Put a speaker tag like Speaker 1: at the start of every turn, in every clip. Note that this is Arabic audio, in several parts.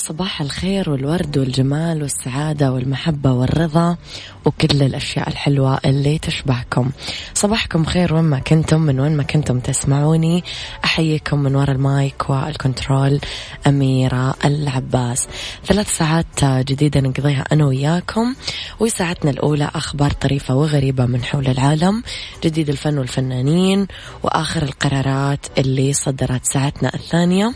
Speaker 1: صباح الخير والورد والجمال والسعادة والمحبة والرضا وكل الأشياء الحلوة اللي تشبهكم. صباحكم خير وين ما كنتم من وين ما كنتم تسمعوني. أحييكم من وراء المايك والكنترول أميرة العباس. ثلاث ساعات جديدة نقضيها أنا وياكم وساعتنا الأولى أخبار طريفة وغريبة من حول العالم جديد الفن والفنانين وآخر القرارات اللي صدرت ساعتنا الثانية.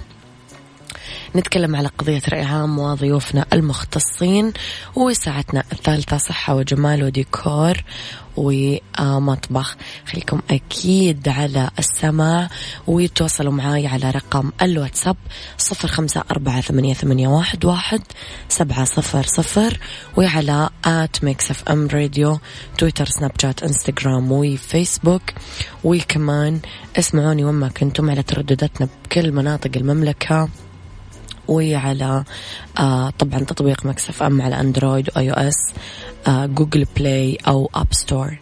Speaker 1: نتكلم على قضية رأي عام وضيوفنا المختصين وساعتنا الثالثة صحة وجمال وديكور ومطبخ. خليكم أكيد على السماع ويتواصلوا معاي على رقم الواتساب صفر خمسة أربعة ثمانية, ثمانية واحد, واحد سبعة صفر صفر وعلى at Mix FM Radio تويتر سناب شات إنستغرام وفيسبوك. وكمان اسمعوني وين ما كنتم على تردداتنا بكل مناطق المملكة. وعلى آه طبعا تطبيق Mix FM على أندرويد و iOS آه Google Play أو App Store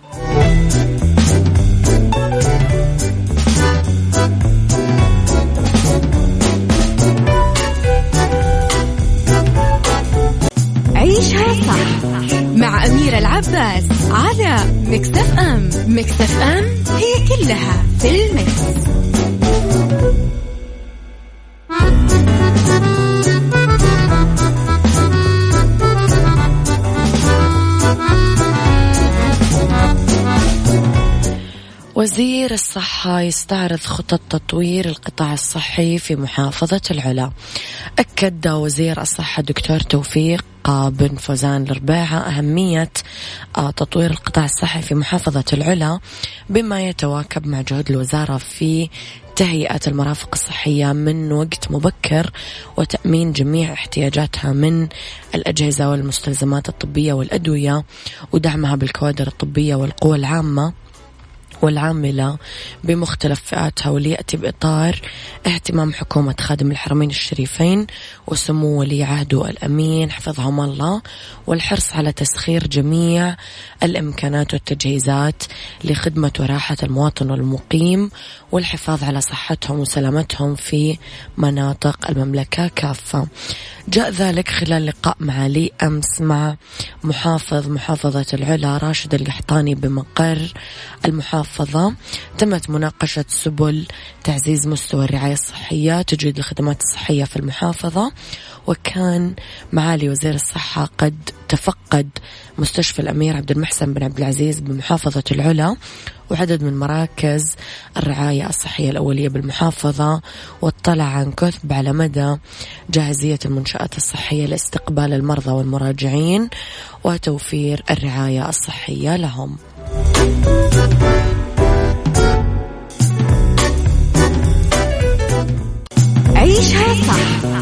Speaker 2: عيشها صح مع أميرة العباس على مكتف أم مكتف أم هي كلها في المكس.
Speaker 1: وزير الصحة يستعرض خطط تطوير القطاع الصحي في محافظة العلا. أكد وزير الصحة دكتور توفيق بن فوزان الرباعة أهمية آه، تطوير القطاع الصحي في محافظة العلا بما يتواكب مع جهود الوزارة في تهيئة المرافق الصحية من وقت مبكر وتأمين جميع احتياجاتها من الأجهزة والمستلزمات الطبية والأدوية ودعمها بالكوادر الطبية والقوى العامة. والعاملة بمختلف فئاتها وليأتي بإطار اهتمام حكومة خادم الحرمين الشريفين وسمو ولي عهده الأمين حفظهم الله والحرص على تسخير جميع الإمكانات والتجهيزات لخدمة وراحة المواطن والمقيم والحفاظ على صحتهم وسلامتهم في مناطق المملكة كافة. جاء ذلك خلال لقاء معالي أمس مع محافظ محافظة العلا راشد القحطاني بمقر المحافظة. تمت مناقشة سبل تعزيز مستوى الرعاية الصحية تجريد الخدمات الصحية في المحافظة. وكان معالي وزير الصحة قد تفقد مستشفى الأمير عبد المحسن بن عبد العزيز بمحافظة العلا وعدد من مراكز الرعاية الصحية الأولية بالمحافظة واطلع عن كثب على مدى جاهزية المنشآت الصحية لاستقبال المرضى والمراجعين وتوفير الرعاية الصحية لهم.
Speaker 2: عيشها صح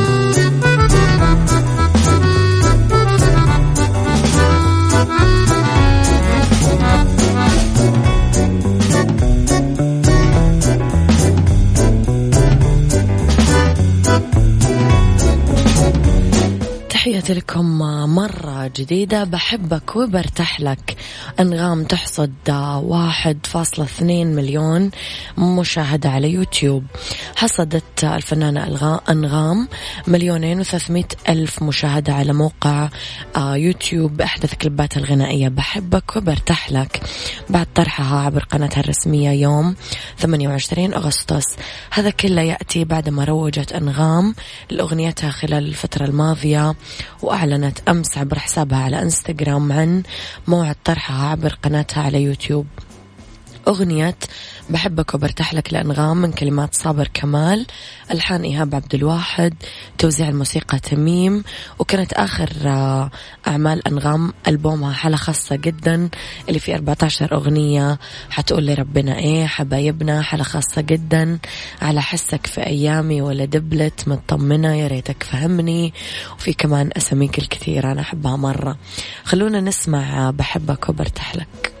Speaker 1: تحياتي لكم مرة جديدة. بحبك وبرتاح لك. أنغام تحصد واحد فاصلة اثنين مليون مشاهدة على يوتيوب. حصدت الفنانة أنغام مليونين وثلاثمائة ألف مشاهدة على موقع آه، يوتيوب. أحدث كليباتها الغنائية. بحبك وبرتاح لك. بعد طرحها عبر قناتها الرسمية يوم 28 أغسطس. هذا كله يأتي بعدما روجت أنغام لأغنيتها خلال الفترة الماضية. وأعلنت أمس عبر حسابها على إنستغرام عن موعد طرحها عبر قناتها على يوتيوب. أغنية بحبك وبرتاح لك لأنغام من كلمات صابر كمال. ألحان إيهاب عبد الواحد توزيع الموسيقى تميم. وكانت آخر آه، أعمال أنغام ألبومها حالة خاصة جدا اللي فيه 14 أغنية. حتقول لي ربنا إيه حبايبنا حالة خاصة جدا. على حسك في أيامي ولا دبلت مطمنة يا ريتك فهمني. وفي كمان أساميك الكثيرة أنا أحبها مرة. خلونا نسمع آه، بحبك وبرتاح لك.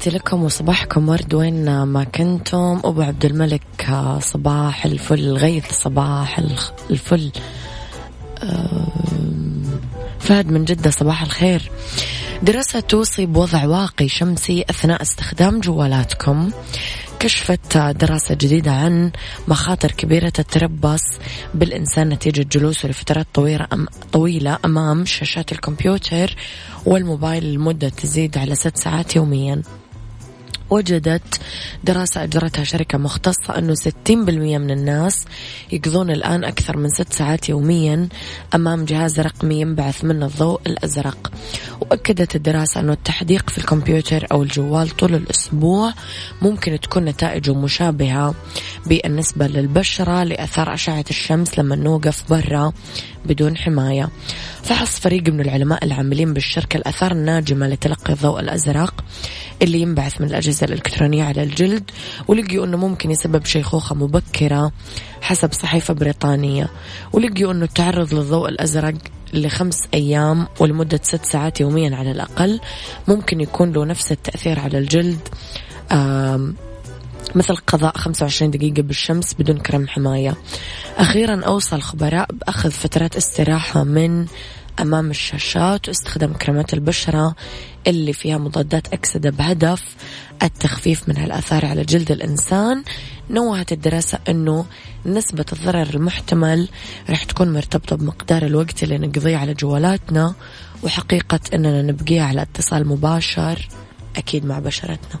Speaker 1: تحياتي لكم وصباحكم. ورد وين ما كنتم. أبو عبد الملك صباح الفل غيث صباح الفل. فهد من جدة صباح الخير. دراسة توصي بوضع واقي شمسي أثناء استخدام جوالاتكم. كشفت دراسة جديدة عن مخاطر كبيرة تتربص بالإنسان نتيجة جلوسه لفترات طويلة طويلة أمام شاشات الكمبيوتر والموبايل لمدة تزيد على ست ساعات يوميا. وجدت دراسة أجرتها شركة مختصة أنه 60% من الناس يقضون الآن أكثر من ست ساعات يوميا أمام جهاز رقمي ينبعث منه الضوء الأزرق. وأكدت الدراسة أنه التحديق في الكمبيوتر أو الجوال طول الأسبوع ممكن تكون نتائجه مشابهة بالنسبة للبشرة لأثار أشعة الشمس لما نوقف برا بدون حماية. فحص فريق من العلماء العاملين بالشركة الأثار الناجمة لتلقي الضوء الأزرق اللي ينبعث من الأجهزة الإلكترونية على الجلد ولقيوا أنه ممكن يسبب شيخوخة مبكرة حسب صحيفة بريطانية. ولقيوا أنه التعرض للضوء الأزرق لخمس أيام ولمدة ست ساعات يوميا على الأقل ممكن يكون له نفس التأثير على الجلد. مثل قضاء 25 دقيقة بالشمس بدون كرم حماية. أخيرا أوصى الخبراء بأخذ فترات استراحة من أمام الشاشات واستخدام كريمات البشرة اللي فيها مضادات أكسدة بهدف التخفيف من هالآثار على جلد الإنسان. نوهت الدراسة أنه نسبة الضرر المحتمل رح تكون مرتبطة بمقدار الوقت اللي نقضيه على جوالاتنا وحقيقة أننا نبقيه على اتصال مباشر أكيد مع بشرتنا.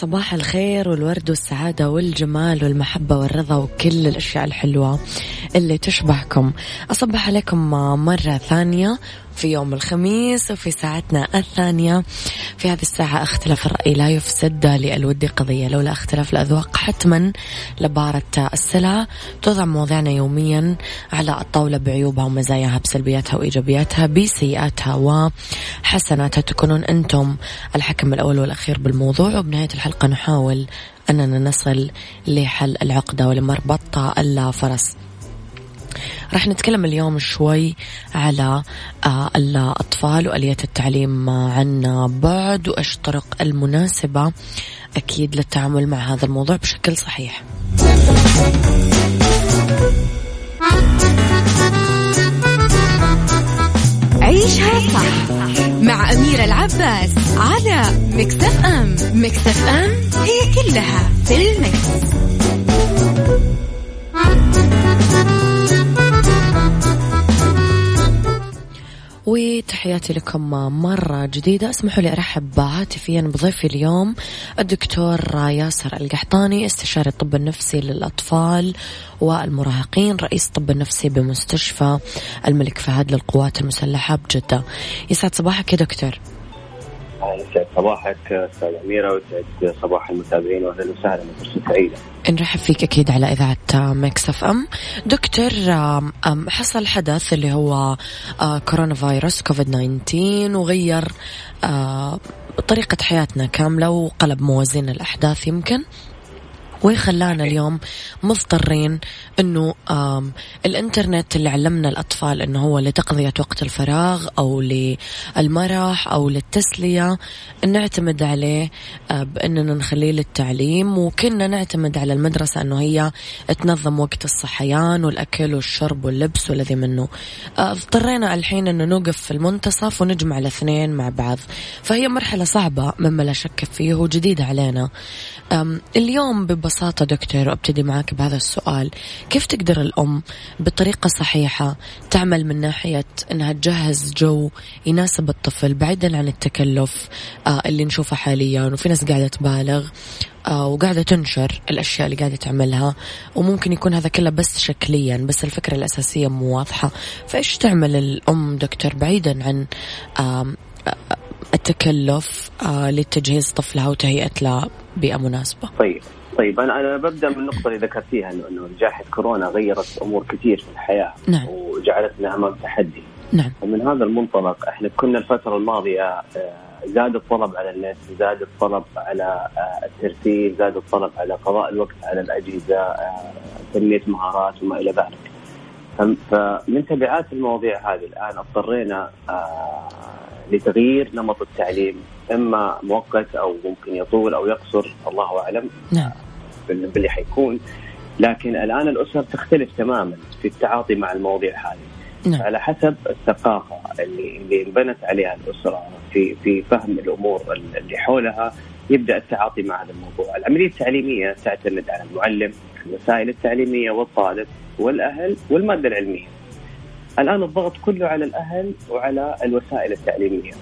Speaker 1: صباح الخير والورد والسعادة والجمال والمحبة والرضا وكل الأشياء الحلوة. اللي تشبهكم. أصبح عليكم مرة ثانية في يوم الخميس وفي ساعتنا الثانية. في هذه الساعة اختلاف الرأي لا يفسد للود قضية. لولا اختلاف الأذواق حتما لبارة السلع توضع مواضيعنا يوميا على الطاولة بعيوبها ومزاياها بسلبياتها وإيجابياتها بسيئاتها وحسناتها. تكونون أنتم الحكم الأول والأخير بالموضوع. وبنهاية الحلقة نحاول أننا نصل لحل العقدة ولمربط الفرس راح نتكلم اليوم شوي على آه، الأطفال وآلية التعليم عن بعد وإيش الطرق المناسبة أكيد للتعامل مع هذا الموضوع بشكل صحيح
Speaker 2: عيشها صح مع أميرة العباس على مكتف أم مكتف أم هي كلها في المكس.
Speaker 1: وتحياتي لكم مرة جديدة. اسمحوا لي أرحب هاتفيا بضيفي اليوم الدكتور ياسر القحطاني استشاري الطب النفسي للأطفال والمراهقين رئيس الطب النفسي بمستشفى الملك فهد للقوات المسلحة بجدة. يسعد صباحك يا دكتور.
Speaker 3: يسعد صباحك أستاذ أميرة ويسعد صباح المتابعين واهلا وسهلا سعيدة.
Speaker 1: نرحب فيك أكيد على إذاعة Mix FM. دكتور حصل حدث اللي هو آه، كورونا فيروس كوفيد 19 وغير آه، طريقة حياتنا كاملة وقلب موازين الأحداث يمكن وخلانا اليوم مضطرين إنه الإنترنت اللي علمنا الأطفال إنه هو لتقضية وقت الفراغ أو للمرح أو للتسلية نعتمد عليه آه، بإننا نخليه للتعليم وكنا نعتمد على المدرسة إنه هي تنظم وقت الصحيان والأكل والشرب واللبس والذي منه. آه، اضطرينا الحين إنه نوقف في المنتصف ونجمع الاثنين مع بعض. فهي مرحلة صعبة مما لا شك فيه وجديدة علينا. اليوم ببساطة دكتور أبتدي معك بهذا السؤال. كيف تقدر الأم بطريقة صحيحة تعمل من ناحية أنها تجهز جو يناسب الطفل بعيدا عن التكلف آه، اللي نشوفه حاليا وفي ناس قاعدة تبالغ آه، وقاعدة تنشر الأشياء اللي قاعدة تعملها وممكن يكون هذا كله بس شكليا بس الفكرة الأساسية مو واضحة. فإيش تعمل الأم دكتور بعيدا عن التكلف آه، لتجهيز طفلها وتهيئة له بيئة مناسبة.
Speaker 3: طيب طيب أنا أنا ببدأ من النقطه اللي ذكرتيها انه إنه جائحة كورونا غيرت أمور كثير في الحياة
Speaker 1: نعم.
Speaker 3: وجعلتنا أمام تحدي.
Speaker 1: نعم.
Speaker 3: ومن هذا المنطلق إحنا كنا الفترة الماضية آه، زاد الطلب على النت زاد الطلب على آه، الترفيه زاد الطلب على قضاء الوقت على الأجهزة تنمية مهارات وما إلى ذلك. فمن تبعات المواضيع هذه الآن اضطرينا لتغيير نمط التعليم إما مؤقت أو ممكن يطول أو يقصر الله أعلم.
Speaker 1: نعم.
Speaker 3: باللي حيكون. لكن الآن الأسر تختلف تماما في التعاطي مع المواضيع هذه. نعم. على حسب الثقافة اللي اللي انبنت عليها الأسرة في في فهم الأمور اللي حولها يبدأ التعاطي مع هذا الموضوع، العملية التعليمية تعتمد على المعلم، الوسائل التعليمية والطالب والأهل والمادة العلمية. الآن الضغط كله على الأهل وعلى الوسائل التعليمية.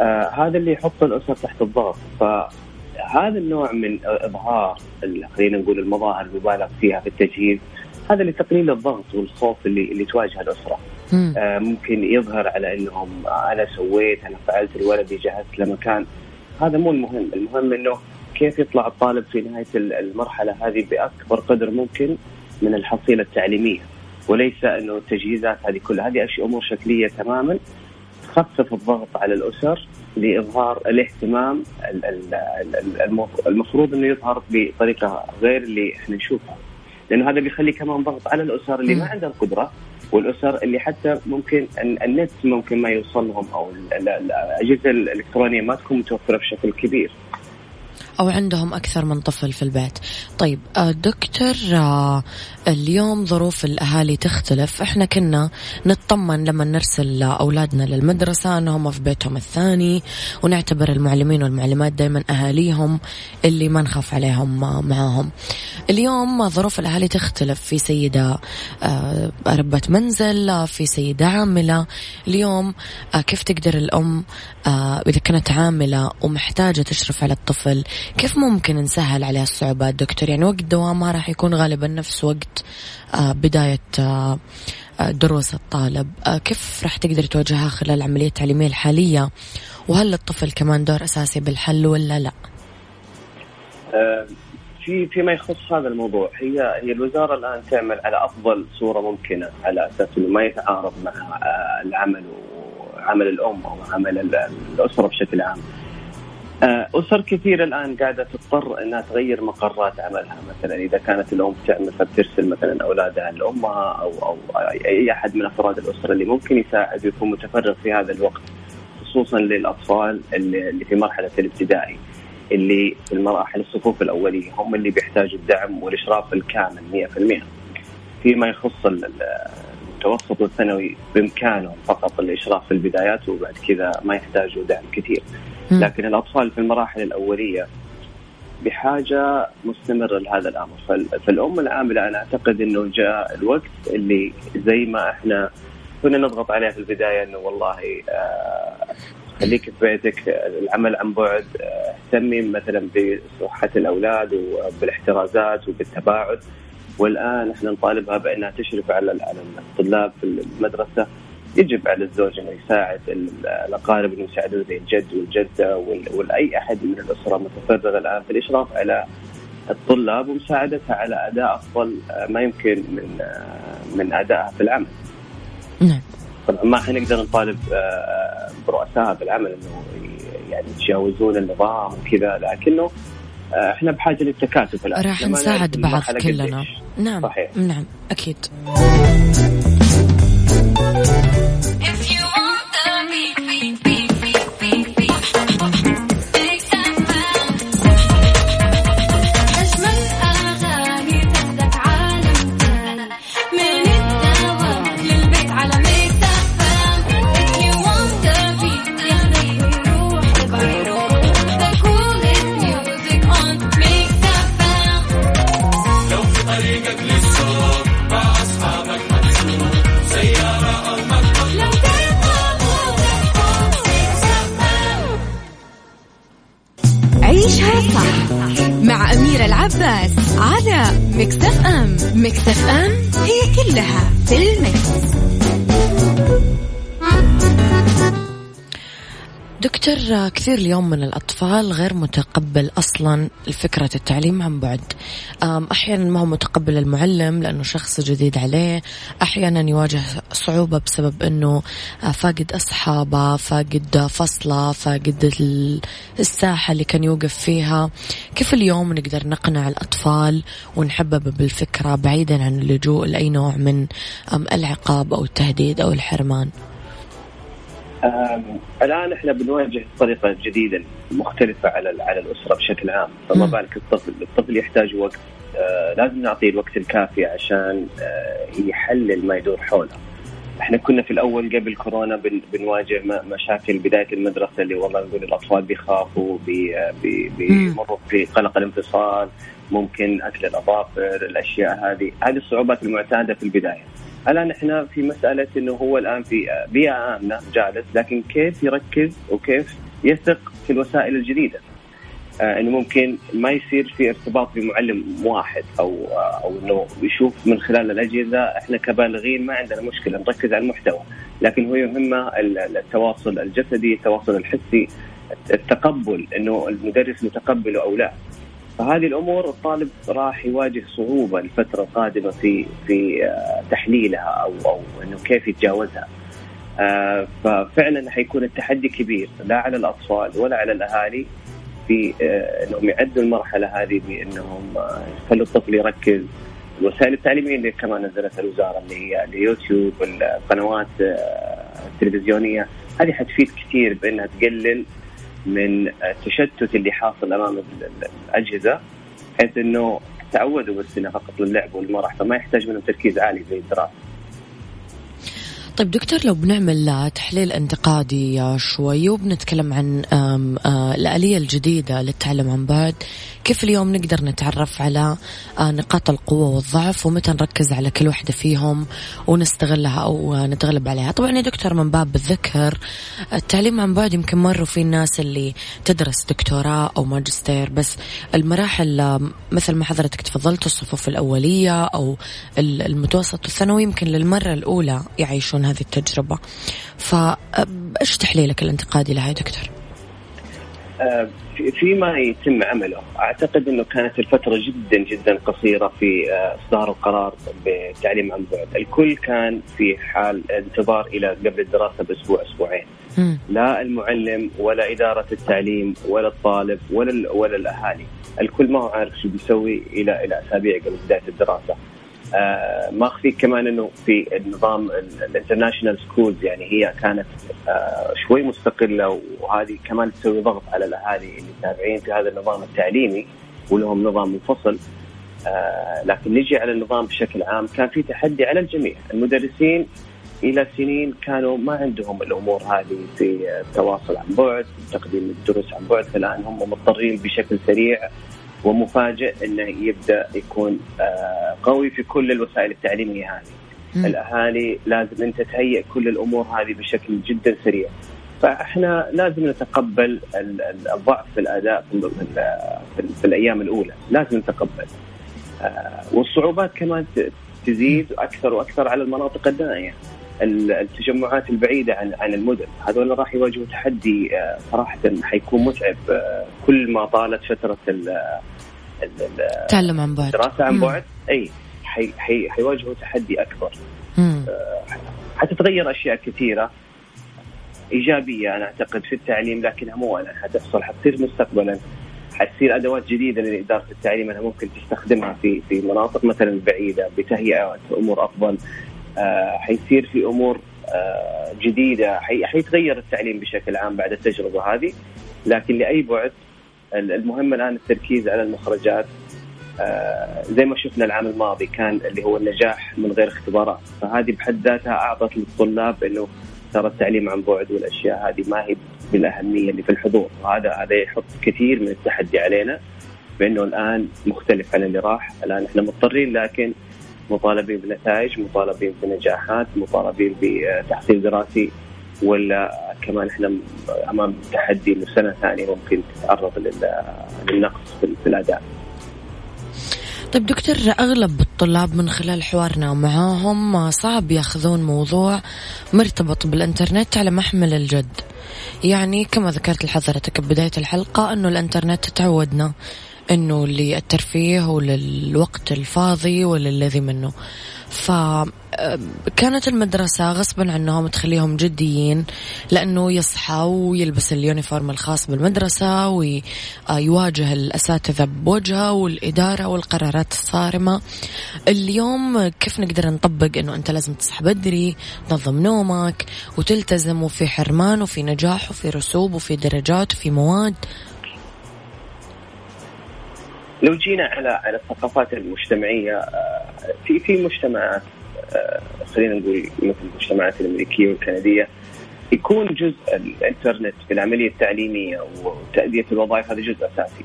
Speaker 3: آه هذا اللي يحط الأسر تحت الضغط فهذا النوع من إظهار خلينا نقول المظاهر المبالغ فيها في التجهيز هذا لتقليل الضغط والخوف اللي اللي تواجه الأسرة. آه ممكن يظهر على إنهم آه أنا سويت أنا فعلت لولدي جهزت له مكان هذا مو المهم، المهم إنه كيف يطلع الطالب في نهاية المرحلة هذه بأكبر قدر ممكن من الحصيلة التعليمية. وليس أنه التجهيزات هذه كلها هذه أشياء أمور شكلية تماما. تخفف الضغط على الأسر لإظهار الاهتمام المفروض أنه يظهر بطريقة غير اللي إحنا نشوفها. لأنه هذا بيخلي كمان ضغط على الأسر اللي ما عندها القدرة والأسر اللي حتى ممكن النت ممكن ما يوصل لهم أو الأجهزة الإلكترونية ما تكون متوفرة بشكل كبير.
Speaker 1: أو عندهم أكثر من طفل في البيت. طيب آه، دكتور آه، اليوم ظروف الأهالي تختلف. إحنا كنا نطمن لما نرسل أولادنا للمدرسة أنهم في بيتهم الثاني ونعتبر المعلمين والمعلمات دائما أهاليهم اللي ما نخاف عليهم معاهم. اليوم ظروف الأهالي تختلف. في سيدة آه، ربة منزل في سيدة عاملة. اليوم كيف تقدر الأم إذا كانت عاملة ومحتاجة تشرف على الطفل كيف ممكن نسهل عليها الصعوبات دكتور يعني وقت دوامها راح يكون غالبا نفس وقت آه، بداية آه، دروس الطالب كيف راح تقدر تواجهها خلال العملية التعليمية الحالية وهل للطفل كمان دور أساسي بالحل ولا لا؟
Speaker 3: في فيما يخص هذا الموضوع هي هي الوزارة الآن تعمل على أفضل صورة ممكنة على أساس إنه ما يتعارض مع العمل وعمل الأم أو عمل الأسرة بشكل عام. آه، أسر كثيرة الآن قاعدة تضطر إنها تغير مقرات عملها. مثلا إذا كانت الأم تعمل ترسل مثلا أولادها لأمها أو أو أي أحد من أفراد الأسرة اللي ممكن يساعد ويكون متفرغ في هذا الوقت خصوصا للأطفال اللي في مرحلة الابتدائي اللي في المراحل الصفوف الأولية هم اللي بيحتاجوا الدعم والإشراف الكامل 100% فيما يخص المتوسط والثانوي بإمكانهم فقط الإشراف في البدايات وبعد كذا ما يحتاجوا دعم كثير. لكن الأطفال في المراحل الأولية بحاجة مستمرة لهذا الأمر. فالأم العاملة أنا أعتقد إنه جاء الوقت اللي زي ما إحنا كنا نضغط عليها في البداية إنه والله آه خليك في بيتك العمل عن بعد اهتمي مثلا بصحة الأولاد وبالاحترازات وبالتباعد. والآن إحنا نطالبها بأنها تشرف على الطلاب في المدرسة يجب على الزوج إنه يساعد الأقارب إنه يساعدون زي الجد والجدة واي أحد من الأسرة متفرغ الآن. في الاشراف على الطلاب ومساعدتها على أداء أفضل ما يمكن من من أدائها في العمل. نعم. طبعا ما حنقدر نطالب آه، برؤساء بالعمل إنه يعني يتجاوزون النظام وكذا لكنه آه، إحنا بحاجة للتكاتف
Speaker 1: الآن. راح نساعد بعض كلنا. نعم. صحيح. نعم. أكيد. عباس على أف أم مكتف أم هي كلها في المكس. دكتور كثير اليوم من الأطفال غير متقبل أصلا فكرة التعليم عن بعد. أحيانا ما هو متقبل المعلم لأنه شخص جديد عليه. أحيانا يواجه صعوبة بسبب أنه فاقد أصحابه فاقد فصله فاقد الساحة اللي كان يوقف فيها. كيف اليوم نقدر نقنع الأطفال ونحبب بالفكرة بعيدا عن اللجوء لأي نوع من العقاب أو التهديد أو الحرمان؟
Speaker 3: الآن إحنا بنواجه طريقة جديدة مختلفة على على الأسرة بشكل عام. فما بالك الطفل الطفل يحتاج وقت آه لازم نعطيه الوقت الكافي عشان آه يحلل ما يدور حوله. إحنا كنا في الأول قبل كورونا بن بنواجه مشاكل بداية المدرسة اللي والله نقول الأطفال بيخافوا بي بي بيمروا في قلق الانفصال ممكن أكل الأظافر الأشياء هذه. هذه الصعوبات المعتادة في البداية. الآن إحنا في مسألة إنه هو الآن في بيئة آمنة جالس لكن كيف يركز وكيف يثق في الوسائل الجديدة؟ آه إنه ممكن ما يصير في ارتباط بمعلم واحد أو آه أو إنه يشوف من خلال الأجهزة إحنا كبالغين ما عندنا مشكلة نركز على المحتوى. لكن هو يهمه التواصل الجسدي التواصل الحسي التقبل إنه المدرس متقبله أو لا. فهذه الأمور الطالب راح يواجه صعوبة الفترة القادمة في في آه، تحليلها أو أو إنه كيف يتجاوزها. آه، ففعلا حيكون التحدي كبير لا على الأطفال ولا على الأهالي في آه، إنهم يعدوا المرحلة هذه بإنهم يخلوا الطفل يركز الوسائل التعليمية اللي كمان نزلتها الوزارة اللي هي اليوتيوب القنوات التلفزيونية هذه حتفيد كثير بأنها تقلل من التشتت اللي حاصل أمام الأجهزة بحيث إنه تعودوا بس انها فقط للعب والمرح فما يحتاج منهم تركيز عالي زي الدراسه.
Speaker 1: طيب دكتور لو بنعمل تحليل انتقادي شوي وبنتكلم عن الآلية الجديدة للتعلم عن بعد كيف اليوم نقدر نتعرف على آه، نقاط القوة والضعف ومتى نركز على كل واحدة فيهم ونستغلها أو نتغلب عليها طبعا يا دكتور من باب الذكر التعليم عن بعد يمكن مروا في الناس اللي تدرس دكتوراه أو ماجستير بس المراحل آه، مثل ما حضرتك تفضلت الصفوف الأولية أو المتوسط والثانوي يمكن للمرة الأولى يعيشون هذه التجربة فإيش تحليلك الانتقادي لها يا دكتور؟
Speaker 3: فيما يتم عمله أعتقد إنه كانت الفترة جدا جدا قصيرة في آه، إصدار القرار بالتعليم عن بعد، الكل كان في حال انتظار إلى قبل الدراسة بأسبوع أسبوعين. لا المعلم ولا إدارة التعليم ولا الطالب ولا ولا الأهالي، الكل ما هو عارف شو بيسوي إلى إلى أسابيع قبل بداية الدراسة. آه ما أخفيك كمان إنه في النظام ال international schools يعني هي كانت آه شوي مستقلة وهذه كمان تسوي ضغط على الأهالي اللي تابعين في هذا النظام التعليمي ولهم نظام منفصل. آه لكن نجي على النظام بشكل عام كان في تحدي على الجميع. المدرسين إلى سنين كانوا ما عندهم الأمور هذه في التواصل عن بعد تقديم الدروس عن بعد فالآن هم مضطرين بشكل سريع ومفاجئ إنه يبدأ يكون آه، قوي في كل الوسائل التعليمية هذه. الأهالي لازم أنت تهيئ كل الأمور هذه بشكل جدا سريع. فإحنا لازم نتقبل الضعف في الأداء في الأيام الأولى، لازم نتقبل. آه، والصعوبات كمان تزيد أكثر وأكثر على المناطق النائيه. التجمعات البعيدة عن عن المدن هذول راح يواجهوا تحدي آه، صراحة حيكون متعب كل ما طالت فترة
Speaker 1: التعلم عن بعد.
Speaker 3: الدراسه عن بعد أي حي حي حيواجهوا تحدي أكبر. آه حتتغير أشياء كثيرة. إيجابية أنا أعتقد في التعليم لكنها مو الان حتحصل حتصير مستقبلا. حتصير أدوات جديدة لاداره التعليم انها ممكن تستخدمها في في مناطق مثلا بعيدة بتهيئه أمور أفضل. آه حيصير في أمور آه جديدة. حي حيتغير التعليم بشكل عام بعد التجربة هذه. لكن لأي بعد المهم الآن التركيز على المخرجات. آه زي ما شفنا العام الماضي كان اللي هو النجاح من غير اختبارات. فهذه بحد ذاتها أعطت للطلاب إنه ترى التعليم عن بعد والأشياء هذه ما هي بالأهمية اللي في الحضور. وهذا هذا يحط كثير من التحدي علينا بإنه الآن مختلف عن اللي راح. الآن إحنا مضطرين لكن مطالبين بنتائج مطالبين بنجاحات مطالبين بتحصيل دراسي ولا كمان إحنا أمام تحدي إنه سنة ثانية ممكن تتعرض للنقص في الأداء.
Speaker 1: طيب دكتور أغلب الطلاب من خلال حوارنا معاهم صعب ياخذون موضوع مرتبط بالإنترنت على محمل الجد. يعني كما ذكرت لحضرتك ببدايه الحلقة إنه الإنترنت تعودنا إنه للترفيه وللوقت الفاضي وللذي منه. فكانت المدرسة غصبا عنهم تخليهم جديين لأنه يصحى ويلبس اليونيفورم الخاص بالمدرسة ويواجه الأساتذة بوجهه والإدارة والقرارات الصارمة. اليوم كيف نقدر نطبق أنه أنت لازم تصحى بدري تنظم نومك وتلتزم وفي حرمان وفي نجاح وفي رسوب وفي درجات وفي مواد؟
Speaker 3: لو جينا على على الثقافات المجتمعية في في مجتمعات آه، خلينا نقول مثل المجتمعات الأمريكية والكندية يكون جزء الانترنت في العملية التعليمية وتأدية الوظائف هذا جزء أساسي.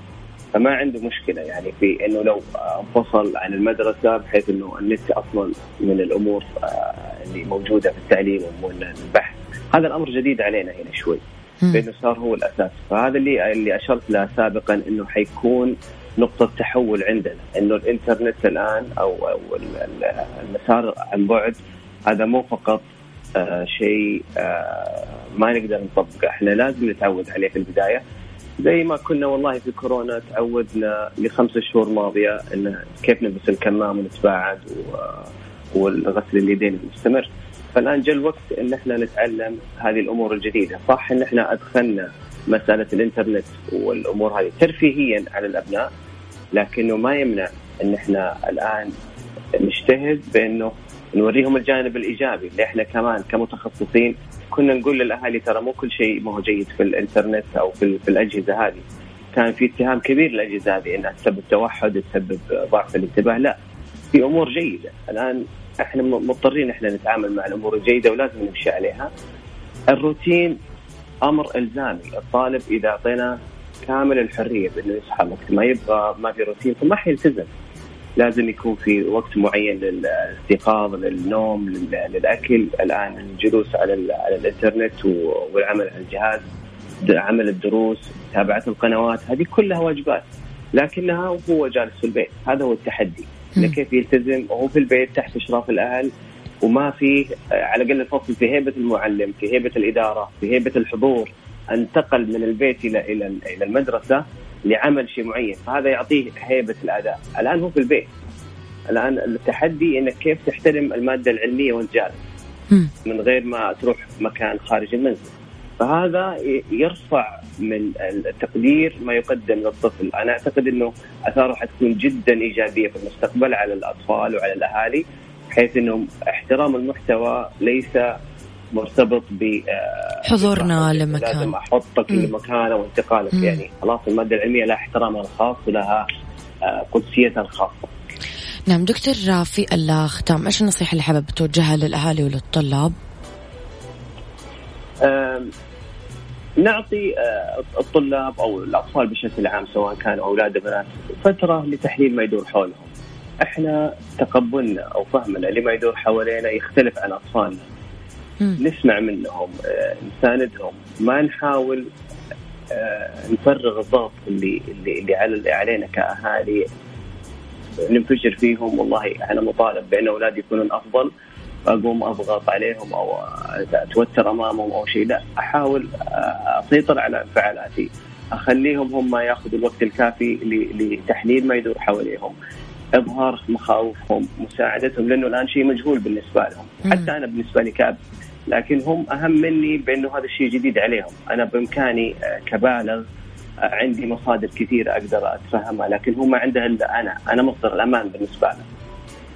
Speaker 3: فما عنده مشكلة يعني في إنه لو انفصل عن المدرسة بحيث إنه النت أصلا من الأمور آه، اللي موجودة في التعليم والبحث هذا الأمر جديد علينا هنا شوي بإنه صار هو الأساس. فهذا اللي اللي أشرت له سابقا إنه حيكون نقطة تحول عندنا إنه الإنترنت الآن أو أو المسار عن بعد هذا مو فقط آه شيء آه ما نقدر نطبقه. إحنا لازم نتعود عليه في البداية. زي ما كنا والله في كورونا تعودنا لخمس شهور ماضية انه كيف نلبس الكمام ونتباعد والغسل اليدين المستمر. فالآن جاء الوقت إن إحنا نتعلم هذه الأمور الجديدة، صح إن إحنا أدخلنا مسألة الإنترنت والأمور هذه ترفيهيا على الأبناء لكنه ما يمنع إن إحنا الآن نجتهد بإنه نوريهم الجانب الإيجابي اللي إحنا كمان كمتخصصين كنا نقول للأهالي ترى مو كل شيء ما هو جيد في الإنترنت أو في, في الأجهزة هذه. كان في اتهام كبير للأجهزة هذه إنها تسبب توحد تسبب ضعف الانتباه. لا في أمور جيدة. الآن إحنا مضطرين إحنا نتعامل مع الأمور الجيدة ولازم نمشي عليها. الروتين أمر إلزامي. الطالب إذا اعطيناه كامل الحرية بإنه يصحى وقت ما يبغى ما في روتين فما حيلتزم. لازم يكون في وقت معين للاستيقاظ للنوم للأكل. الآن الجلوس على على الإنترنت والعمل على الجهاز عمل الدروس متابعة القنوات هذه كلها واجبات. لكنها وهو جالس في البيت هذا هو التحدي. كيف يلتزم؟ وهو في البيت تحت إشراف الأهل وما في على الأقل الفصل في هيبة المعلم في هيبة الإدارة في هيبة الحضور. انتقل من البيت إلى إلى إلى المدرسة لعمل شيء معين فهذا يعطيه هيبة الأداء. الآن هو في البيت. الآن التحدي إنك كيف تحترم المادة العلمية وانت جالس من غير ما تروح مكان خارج المنزل. فهذا يرفع من التقدير ما يقدم للطفل. أنا أعتقد إنه آثاره حتكون جدا إيجابية في المستقبل على الأطفال وعلى الأهالي بحيث انه احترام المحتوى ليس مرتبط ب
Speaker 1: آه، حضورنا لمكان
Speaker 3: لازم أحطك لمكانه وانتقالك مم. يعني خلاص المادة العلمية لها احترامها الخاص ولها آه، قدسيتها الخاصة.
Speaker 1: نعم دكتور في الختام إيش النصيحة اللي حابب توجهها للأهالي وللطلاب؟
Speaker 3: نعطي آه، الطلاب أو الأطفال بشكل عام سواء كانوا أولاد أو بنات فترة لتحليل ما يدور حولهم. إحنا تقبلنا أو فهمنا لما يدور حوالينا يختلف عن أطفالنا. نسمع منهم آه، نساندهم. ما نحاول آه، نفرغ الضغط اللي اللي اللي على علينا كأهالي ننفجر فيهم. والله أنا مطالب بأن أولادي يكونون أفضل أقوم أضغط عليهم أو أتوتر أمامهم أو شيء. لا أحاول آه، أسيطر على انفعالاتي أخليهم هم يأخذوا الوقت الكافي لتحليل ما يدور حواليهم. إظهار مخاوفهم مساعدتهم لأنه الآن شيء مجهول بالنسبة لهم. حتى أنا بالنسبة لي كأب لكن هم أهم مني بأنه هذا الشيء جديد عليهم أنا بإمكاني آه، كبالغ آه، عندي مصادر كثيرة أقدر أتفهمها لكن هم عنده إلا أنا أنا مصدر الأمان بالنسبة لهم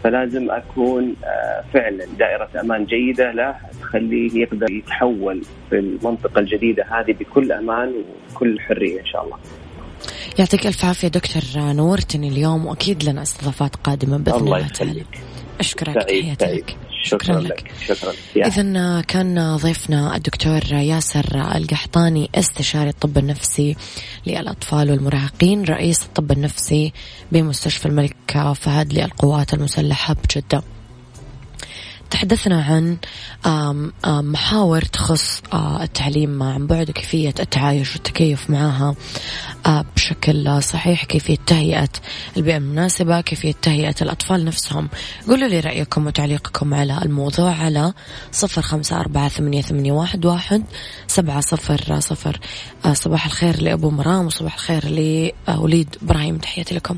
Speaker 3: فلازم أكون آه، فعلا دائرة أمان جيدة له تخليه يقدر يتحول في المنطقة الجديدة هذه بكل أمان وكل حرية إن شاء الله.
Speaker 1: يعطيك ألف عافية دكتور نورتني اليوم وأكيد لنا استضافات قادمة بإذن الله, الله تعالى. أشكرك تحياتي لك.
Speaker 3: شكرا, لك. شكرا
Speaker 1: إذا كان ضيفنا الدكتور ياسر القحطاني استشاري الطب النفسي للأطفال والمراهقين رئيس الطب النفسي بمستشفى الملك فهد للقوات المسلحة بجدة. تحدثنا عن محاور تخص التعليم عن بعد وكيفية التعايش والتكيف معها بشكل صحيح كيفية تهيئة البيئة المناسبة كيفية تهيئة الأطفال نفسهم. قولوا لي رأيكم وتعليقكم على الموضوع على صفر خمسة أربعة ثمانية, ثمانية واحد, واحد سبعة صفر صفر. صباح الخير لأبو مرام وصباح الخير لوليد إبراهيم. تحياتي لكم.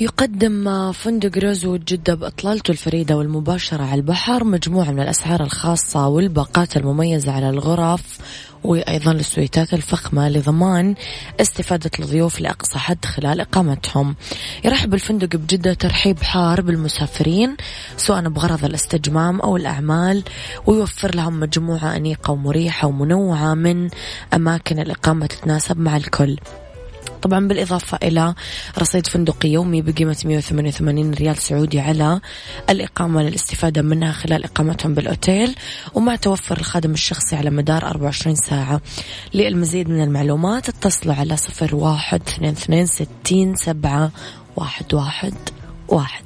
Speaker 1: يقدم فندق روزو جدة بإطلالته الفريدة والمباشرة على البحر مجموعة من الأسعار الخاصة والباقات المميزة على الغرف وأيضا السويتات الفخمة لضمان استفادة الضيوف لأقصى حد خلال إقامتهم. يرحب الفندق بجدة ترحيب حار بالمسافرين سواء بغرض الاستجمام أو الأعمال ويوفر لهم مجموعة أنيقة ومريحة ومنوعة من أماكن الإقامة تتناسب مع الكل. طبعا بالإضافة إلى رصيد فندقي يومي بقيمة 188 ريال سعودي على الإقامة للاستفادة منها خلال إقامتهم بالأوتيل ومع توفر الخادم الشخصي على مدار 24 ساعة. للمزيد من المعلومات اتصلوا على صفر واحد اثنين اثنين ستين سبعة واحد واحد واحد.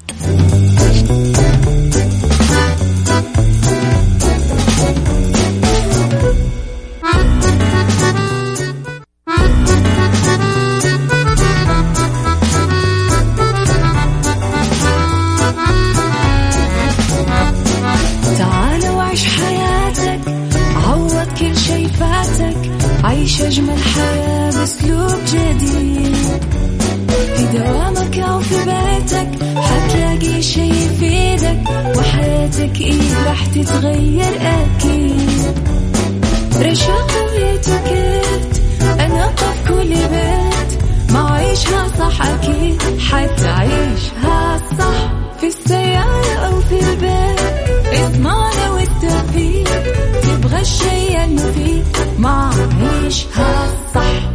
Speaker 4: إيه راح تتغير أكيد. رشاق ويتوكيت أنا في كل بيت. ما عيش عيشها صح أكيد حتعيشها صح. في السيارة أو في البيت إضمعنا والتوفيق. تبغى الشيء المفيد ما عيشها صح.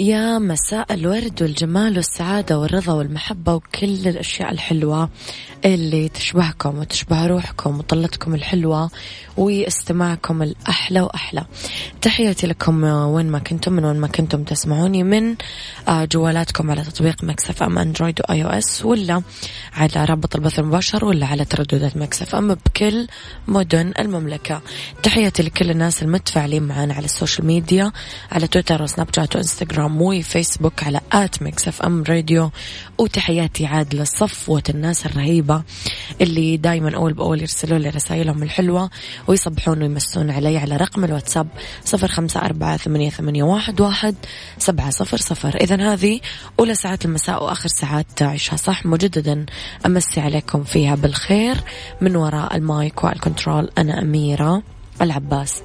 Speaker 1: مساء الورد والجمال والسعادة والرضا والمحبة وكل الأشياء الحلوة اللي تشبهكم وتشبه روحكم وطلتكم الحلوة واستماعكم الأحلى وأحلى. تحياتي لكم وين ما كنتم من وين ما كنتم تسمعوني من آه، جوالاتكم على تطبيق Mix FM Android و iOS ولا على رابط البث المباشر ولا على ترددات Mix FM بكل مدن المملكة. تحياتي لكل الناس المتفاعلين معنا على السوشيال ميديا على تويتر وسناب شات وإنستغرام وفيسبوك على at Mix FM Radio. وتحياتي عاد لصفوة الناس الرهيبة اللي دايما أول بأول يرسلوا لي رسائلهم الحلوة ويصبحون ويمسون علي على رقم الواتساب صفر خمسة أربعة ثمانية, ثمانية واحد, واحد سبعة صفر صفر. إذا هذه أولى ساعات المساء وآخر ساعات عيشها صح مجددا. أمسي عليكم فيها بالخير. من وراء ال mic وال control أنا أميرة العباس.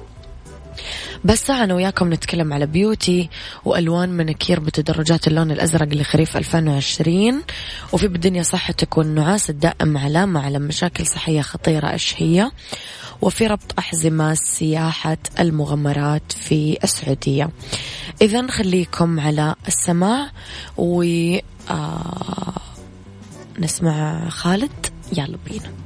Speaker 1: بس أنا وياكم نتكلم على beauty وألوان مناكير بتدرجات اللون الأزرق لخريف 2020 وفي بالدنيا صحتك والنعاس الدائم علامة على مشاكل صحية خطيرة إيش هي. وفي ربط أحزمة سياحة المغامرات في السعودية. إذا خليكم على السماع و آه نسمع خالد. يلا بينا.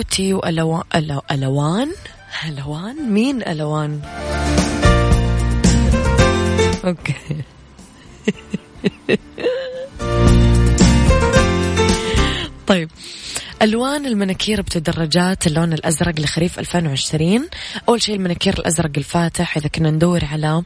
Speaker 1: beauty وألوان ألو... ألوان. ألوان؟ مين ألوان؟ أوكي. طيب. ألوان المناكير بتدرجات اللون الأزرق لخريف 2020 أول شيء المناكير الأزرق الفاتح إذا كنا ندور على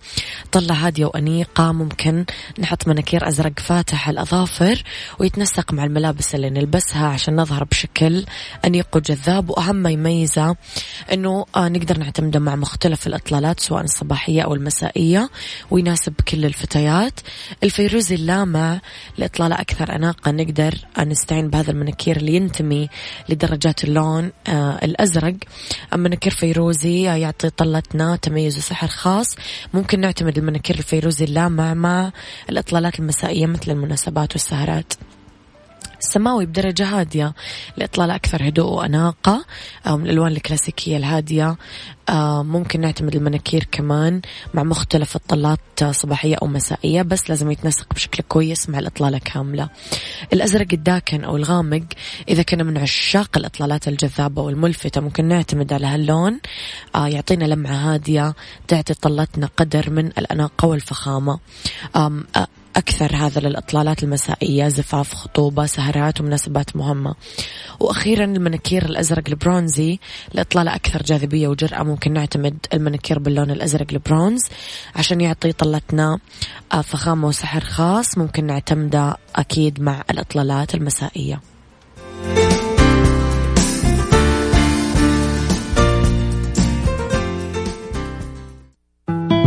Speaker 1: طلة هادية وأنيقة ممكن نحط مناكير أزرق فاتح على الأظافر ويتنسق مع الملابس اللي نلبسها عشان نظهر بشكل أنيق وجذاب. وأهم ما يميزه أنه آه، نقدر نعتمده مع مختلف الإطلالات سواء الصباحية أو المسائية ويناسب كل الفتيات. الفيروزي اللامع لإطلالة أكثر أناقة نقدر نستعين بهذا المناكير اللي ينتمي لدرجات اللون آه الأزرق. أما منكر فيروزي يعطي طلتنا تميز وسحر خاص. ممكن نعتمد المنكر الفيروزي اللامع مع الإطلالات المسائية مثل المناسبات والسهرات. السماوي بدرجة هادية لإطلالة أكثر هدوء وأناقة. من الألوان الكلاسيكية الهادية. آه، ممكن نعتمد المناكير كمان مع مختلف الطلات صباحية أو مسائية بس لازم يتنسق بشكل كويس مع الإطلالة كاملة. الأزرق الداكن أو الغامق إذا كنا من عشاق الإطلالات الجذابة والملفتة ممكن نعتمد على هاللون. آه، يعطينا لمعة هادية تعطي طلتنا قدر من الأناقة والفخامة. أكثر هذا للإطلالات المسائية زفاف خطوبة سهرات ومناسبات مهمة. وأخيرا المناكير الأزرق البرونزي لإطلالة أكثر جاذبية وجرأة ممكن نعتمد المناكير باللون الأزرق البرونز عشان يعطي طلتنا آه، فخامة وسحر خاص. ممكن نعتمده أكيد مع الإطلالات المسائية.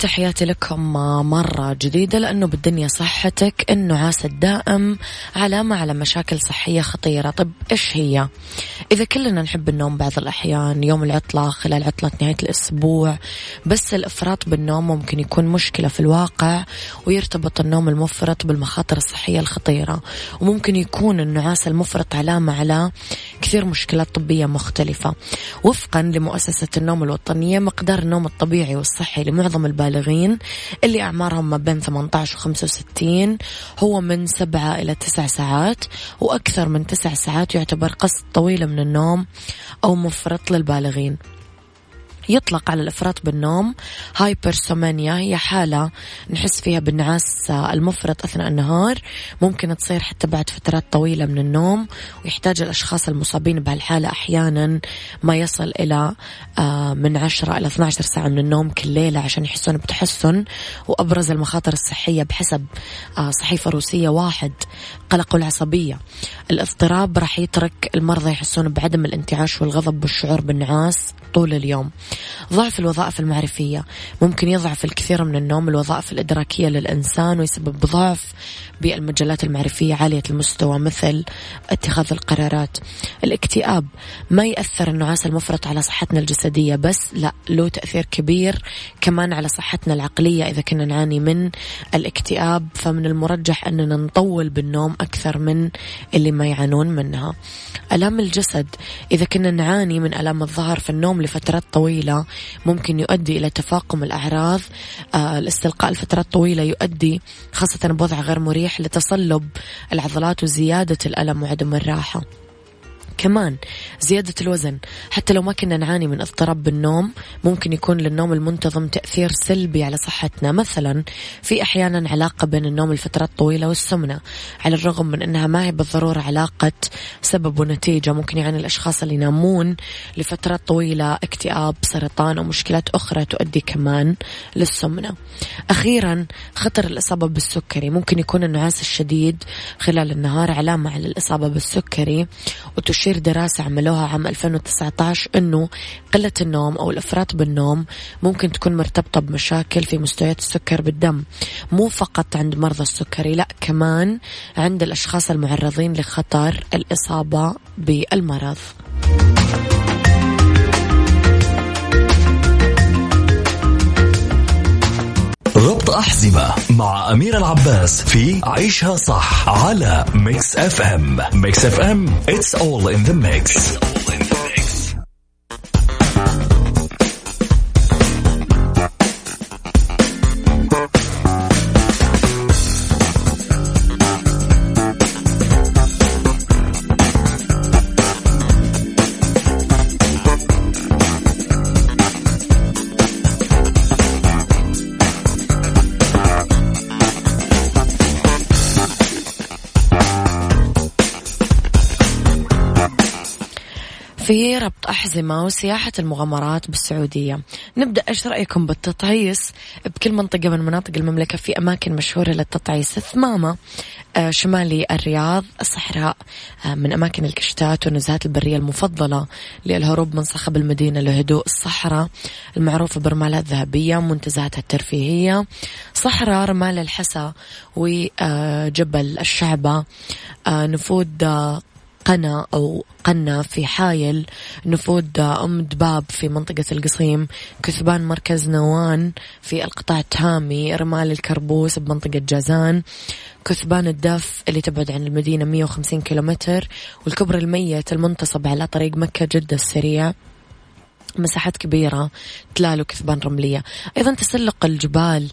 Speaker 1: تحياتي لكم مرة جديدة لأنه بالدنيا صحتك النعاس الدائم علامة على مشاكل صحية خطيرة. طب إيش هي؟ إذا كلنا نحب النوم بعض الأحيان يوم العطلة خلال عطلة نهاية الأسبوع بس الإفراط بالنوم ممكن يكون مشكلة في الواقع ويرتبط النوم المفرط بالمخاطر الصحية الخطيرة. وممكن يكون النعاس المفرط علامة على كثير مشكلات طبية مختلفة. وفقا لمؤسسة النوم الوطنية مقدار النوم الطبيعي والصحي لمعظم البالغين اللي أعمارهم ما بين 18 و 65 هو من 7 إلى 9 ساعات وأكثر من 9 ساعات يعتبر قسط طويلة من النوم أو مفرط للبالغين. يطلق على الإفراط بالنوم. هايبرسومانيا هي حالة نحس فيها بالنعاس المفرط أثناء النهار. ممكن تصير حتى بعد فترات طويلة من النوم ويحتاج الأشخاص المصابين بهالحالة أحيانا ما يصل إلى آه، من 10 إلى 12 ساعة من النوم كل ليلة عشان يحسون بتحسن. وأبرز المخاطر الصحية بحسب آه، صحيفة روسية واحد قلق العصبية. الاضطراب راح يترك المرضى يحسون بعدم الانتعاش والغضب والشعور بالنعاس طول اليوم. ضعف الوظائف المعرفية. ممكن يضعف الكثير من النوم الوظائف الإدراكية للإنسان ويسبب ضعف بالمجالات المعرفية عالية المستوى مثل اتخاذ القرارات. الاكتئاب ما يأثر النعاس المفرط على صحتنا الجسدية بس لا له تأثير كبير كمان على صحتنا العقلية. إذا كنا نعاني من الاكتئاب فمن المرجح أننا نطول بالنوم أكثر من اللي ما يعانون منها. ألام الجسد إذا كنا نعاني من ألام الظهر في النوم لفترات طويلة ممكن يؤدي إلى تفاقم الأعراض. آه الاستلقاء لفترات طويلة يؤدي خاصة بوضع غير مريح لتصلب العضلات وزيادة الألم وعدم الراحة. كمان زيادة الوزن. حتى لو ما كنا نعاني من اضطراب بالنوم ممكن يكون للنوم المنتظم تأثير سلبي على صحتنا. مثلا في أحيانا علاقة بين النوم لفترات طويلة والسمنة. على الرغم من أنها ما هي بالضرورة علاقة سبب ونتيجة ممكن يعني الأشخاص اللي ينامون لفترات طويلة اكتئاب سرطان أو مشكلات أخرى تؤدي كمان للسمنة. أخيرا خطر الإصابة بالسكري. ممكن يكون النعاس الشديد خلال النهار علامة على الإصابة بالسكري وتشير تشير دراسة عملوها عام 2019 أنه قلة النوم أو الإفراط بالنوم ممكن تكون مرتبطة بمشاكل في مستويات السكر بالدم مو فقط عند مرضى السكري لا كمان عند الأشخاص المعرضين لخطر الإصابة بالمرض.
Speaker 5: ربط أحزمة مع أميرة العباس في عيشها صح على Mix FM Mix FM it's all in the mix, It's all in the
Speaker 1: في ربط أحزمة وسياحة المغامرات بالسعودية. نبدأ إيش رأيكم بالتطعيس؟ بكل منطقة من مناطق المملكة في أماكن مشهورة للتطعيس. ثمامة آه، شمالي الرياض الصحراء آه، من أماكن الكشتات والنزهات البرية المفضلة للهروب من صخب المدينة لهدوء الصحراء المعروفة برمالات ذهبية منتزهاتها الترفيهية صحراء رمال الحسا وجبل الشعبة آه، نفود قنا أو قنا في حايل. نفود أم دباب في منطقة القصيم. كثبان مركز نوان في القطاع التامي رمال الكربوس بمنطقة جازان. كثبان الدف اللي تبعد عن المدينة 150 كيلومتر. والكبر الميت المنتصب على طريق مكة جدة السريع. مساحات كبيرة تلال وكثبان رملية. أيضا تسلق الجبال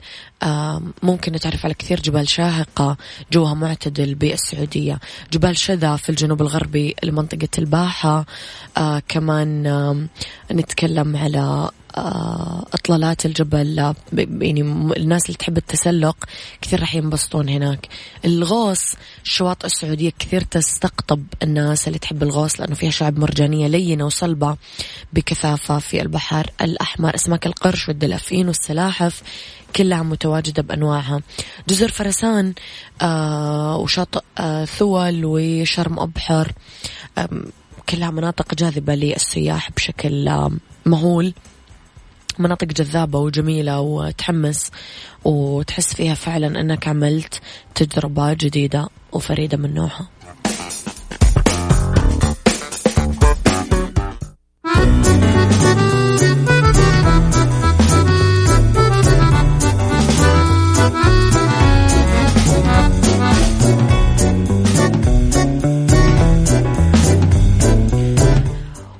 Speaker 1: ممكن نتعرف على كثير جبال شاهقة جوها معتدل بالسعودية. جبال شذا في الجنوب الغربي لمنطقة الباحة. آه، كمان نتكلم على إطلالات الجبل يعني الناس اللي تحب التسلق كثير راح ينبسطون هناك. الغوص الشواطئ السعودية كثير تستقطب الناس اللي تحب الغوص لأنه فيها شعب مرجانية لينة وصلبة بكثافة في البحر الأحمر. أسماك القرش والدلافين والسلاحف كلها متواجدة بأنواعها. جزر فرسان آه وشاطئ آه ثول وشرم أبحر آه كلها مناطق جاذبة للسياح بشكل آه مهول. مناطق جذابة وجميلة وتحمس وتحس فيها فعلا أنك عملت تجربة جديدة وفريدة من نوعها.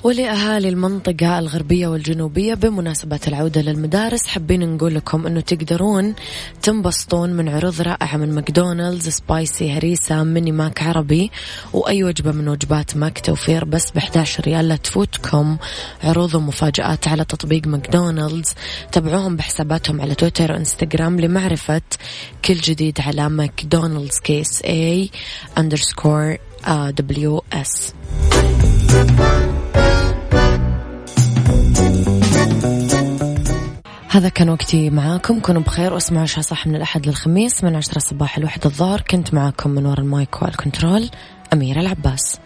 Speaker 1: ولأهالي المنطقة الغربية والجنوبية بمناسبة العودة للمدارس حابين نقول لكم أنه تقدرون تنبسطون من عروض رائعة من ماكدونالدز spicy هريسة ميني ماك عربي وأي وجبة من وجبات ماك توفير بس ب 11 ريال لا تفوتكم عروض ومفاجآت على تطبيق ماكدونالدز. تابعوهم بحساباتهم على تويتر وإنستغرام لمعرفة كل جديد على ماكدونالدز KSA underscore WS هذا كان وقتي معاكم. كونوا بخير واسمعوا عيشها صح من الأحد للخميس من عشرة صباح للواحد الظهر. كنت معاكم من وراء ال mic وال control أميرة العباس.